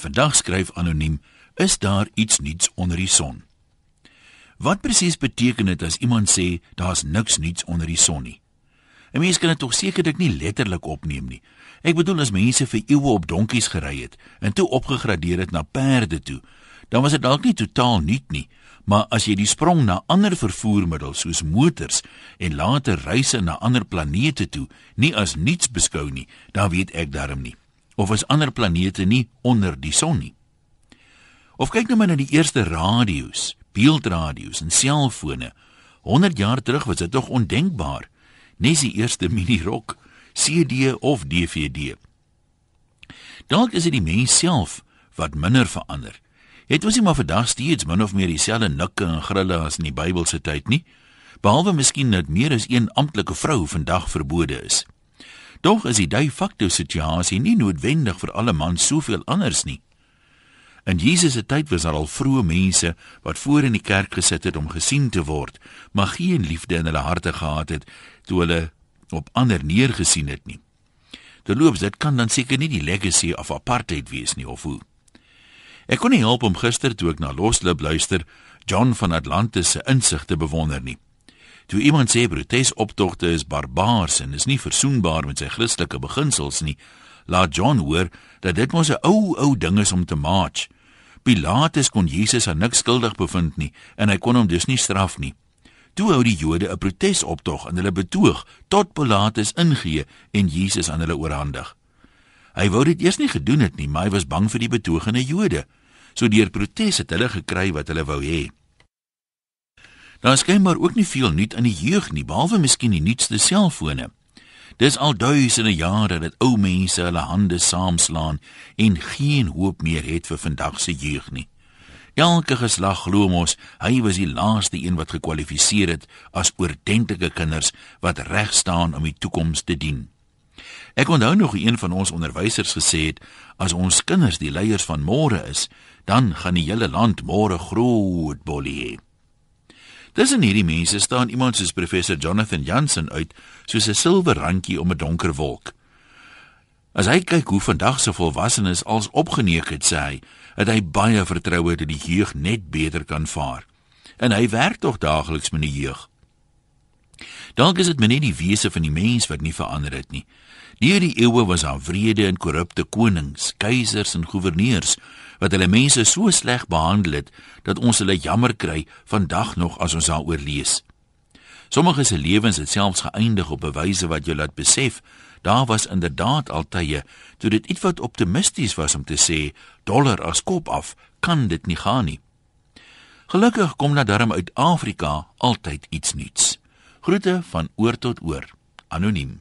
Vandag skryf anoniem: Is daar iets nuuts onder die son? Wat presies beteken dit as iemand sê daar's niks nuuts onder die son nie? 'n Mens kan dit tog sekerlik nie letterlik opneem nie. Ek bedoel as mense vir eeue op donkies gery het en toe opgegradeer het na perde toe, dan was dit dalk nie totaal nuut nie, maar as jy die sprong na ander vervoermiddels soos motors en later reise na ander planete toe nie as nuuts beskou nie, dan weet ek darm nie of is ander planete nie onder die son nie. Of kyk nou maar na die eerste radio's, beeldradio's en selfone. 100 jaar terug was dit tog ondenkbaar. Nes die eerste mini-rock, CD of DVD. Dalk is dit die mens self wat minder verander. Het ons nie maar vandag steeds min of meer dieselfde nikke en grille as in die Bybelse tyd nie? Behalwe miskien dat meer as een amptelike vrou vandag verbode is. Doch is die de facto situasie nie noodwendig vir alle mans soveel anders nie. In Jesus se tyd was daar al vroeë mense wat voor in die kerk gesit het om gesien te word, maar geen liefde in hulle harte gehad het toe hulle op ander neergesien het nie. Terloops, dit kan dan seker nie die legacy of apartheid wees nie of hoe. Ek kon nie help om gister toe ek na Loslip luister, John van Atlantis se insigte bewonder nie. Toe iemand sê protesoptogte is barbaars en is nie versoenbaar met sy Christelike beginsels nie, laat John hoor dat dit mos 'n ou ou ding is om te march. Pilatus kon Jesus aan niks skuldig bevind nie en hy kon hom dus nie straf nie. Toe hou die Jode 'n protesoptog en hulle betoog tot Pilatus ingee en Jesus aan hulle oorhandig. Hy wou dit eers nie gedoen het nie, maar hy was bang vir die betogende Jode. So deur protes het hulle gekry wat hulle wou hê. Daar is skynbaar ook nie veel nuut in die jeug nie, behalwe miskien die nuutste selfone. Dis al duisende jare dat ou mense hulle hande saamslaan en geen hoop meer het vir vandag se jeug nie. Elke geslag glo mos hy was die laaste een wat gekwalifiseer het as oordentlike kinders wat reg staan om die toekoms te dien. Ek onthou nog een van ons onderwysers gesê het as ons kinders die leiers van môre is, dan gaan die hele land môre groot bolie hê. Tussen hierdie mense staan iemand soos professor Jonathan Jansen uit, soos 'n silwer randjie om 'n donker wolk. As hy kyk hoe vandag se volwassenes als opgeneek het, sê hy, het hy baie vertroue dat die jeug net beter kan vaar. En hy werk tog daagliks met die jeug. Dalk is dit net die wese van die mens wat nie verander het nie. Deur die eeue was daar vrede en korrupte konings, keisers en goewerneurs wat hulle mense so sleg behandel het dat ons hulle jammer kry vandag nog as ons daaroor lees. Sommige se lewens het selfs geëindig op 'n wyse wat jou laat besef daar was inderdaad altye toe dit ietwat optimisties was om te sê dollar as kop af kan dit nie gaan nie. Gelukkig kom na darm uit Afrika altyd iets nuuts. Groete van oor tot oor. Anoniem.